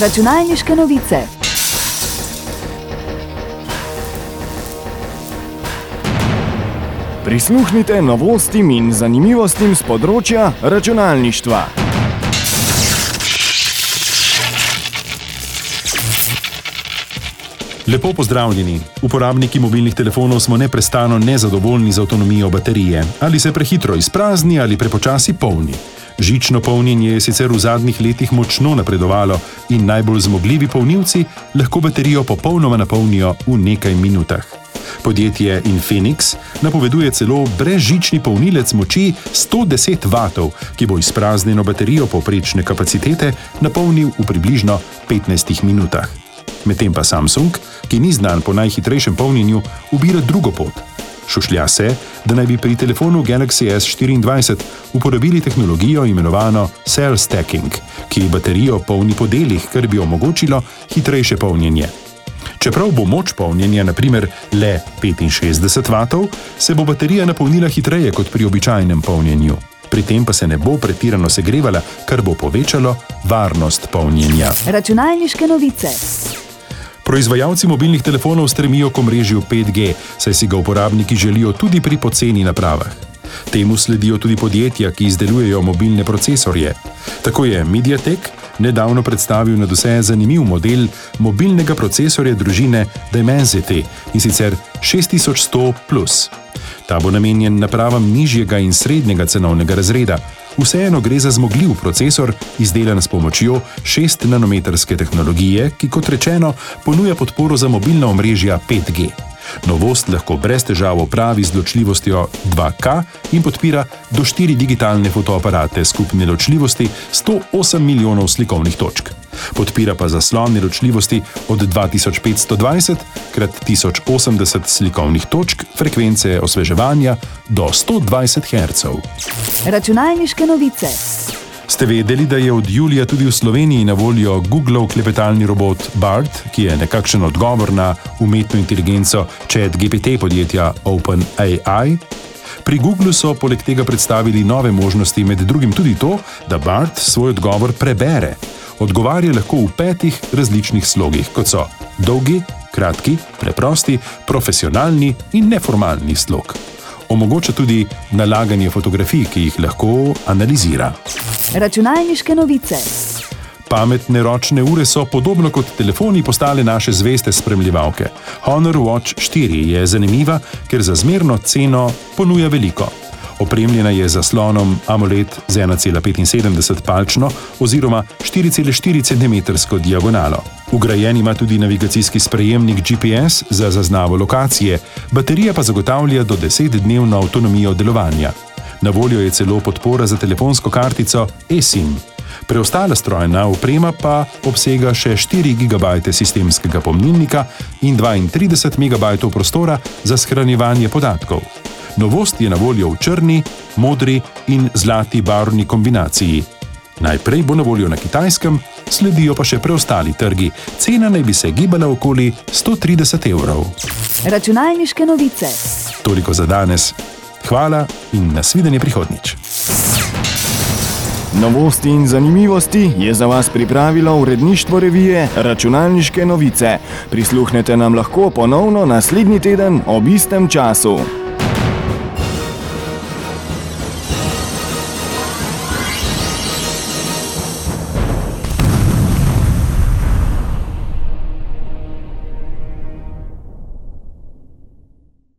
Računalniške novice. Prisluhnite novostim in zanimivostim z področja računalništva. Lepo pozdravljeni. Uporabniki mobilnih telefonov smo neprestano nezadovoljni z avtonomijo baterije. Ali se prehitro izprazni ali prepočasi polni. Žično polnjenje je sicer v zadnjih letih močno napredovalo in najbolj zmogljivi polnilci lahko baterijo popolnoma napolnijo v nekaj minutah. Podjetje Infinix napoveduje celo brezžični polnilec moči 110 W, ki bo izpraznjeno baterijo povprečne kapacitete napolnil v približno 15 minutah. Medtem pa Samsung, ki ni znan po najhitrejšem polnjenju, ubira drugo pot. Šušlja se, da naj bi pri telefonu Galaxy S24 uporabili tehnologijo imenovano Cell Stacking, ki baterijo polni po delih, kar bi omogočilo hitrejše polnjenje. Čeprav bo moč polnjenja naprimer le 65 W, se bo baterija napolnila hitreje kot pri običajnem polnjenju. Pri tem pa se ne bo pretirano segrevala, kar bo povečalo varnost polnjenja. Računalniške novice. Proizvajalci mobilnih telefonov stremijo k omrežju 5G, saj si ga uporabniki želijo tudi pri poceni napravah. Temu sledijo tudi podjetja, ki izdelujejo mobilne procesorje. Tako je Mediatek nedavno predstavil na vse zanimiv model mobilnega procesorja družine Dimensity in sicer 6100. Ta bo namenjen napravam nižjega in srednjega cenovnega razreda. Vseeno gre za zmogljiv procesor, izdelan s pomočjo 6-nanometrske tehnologije, ki, kot rečeno, ponuja podporo za mobilna omrežja 5G. Novost lahko brez težav opravi z ločljivostjo 2K in podpira do 4 digitalne fotoaparate skupne ločljivosti 108 milijonov slikovnih točk. Podpira pa zaslone ločljivosti od 2520 x 1080 slikovnih točk frekvence osveževanja do 120 Hz. Računalniške novice. Ste vedeli, da je od julija tudi v Sloveniji na voljo Google klepetalni robot Bart, ki je nekakšen odgovor na umetno inteligenco Chat GPT podjetja OpenAI? Pri Googlu so poleg tega predstavili nove možnosti, med drugim tudi to, da Bart svoj odgovor prebere. Odgovarja lahko v petih različnih slogih, kot so dolgi, kratki, preprosti, profesionalni in neformalni slog. Omogoča tudi nalaganje fotografij, ki jih lahko analizira. Računalniške novice. Pametne ročne ure so, podobno kot telefoni, postale naše zveste spremljivalke. Honor Watch 4 je zanimiva, ker za zmerno ceno ponuja veliko. Opremljena je zaslonom AMOLED z 1,75 palčno oziroma 4,4 cm diagonalo. Ugrajen ima tudi navigacijski sprejemnik GPS za zaznavo lokacije, baterija pa zagotavlja do 10-dnevno avtonomijo delovanja. Na voljo je celo podpora za telefonsko kartico eSIM. Preostala strojna oprema pa obsega še 4 GB sistemskega pomnilnika in 32 MB prostora za shranjevanje podatkov. Novost je na voljo v črni, modri in zlati barvni kombinaciji. Najprej bo na voljo na kitajskem, sledijo pa še preostali trgi. Cena naj bi se gibala okoli 130 evrov. Računalniške novice. Toliko za danes. Hvala in nasvidenje prihodnič. Novosti in zanimivosti je za vas pripravilo uredništvo revije Računalniške novice. Prisluhnete nam lahko ponovno naslednji teden ob istem času.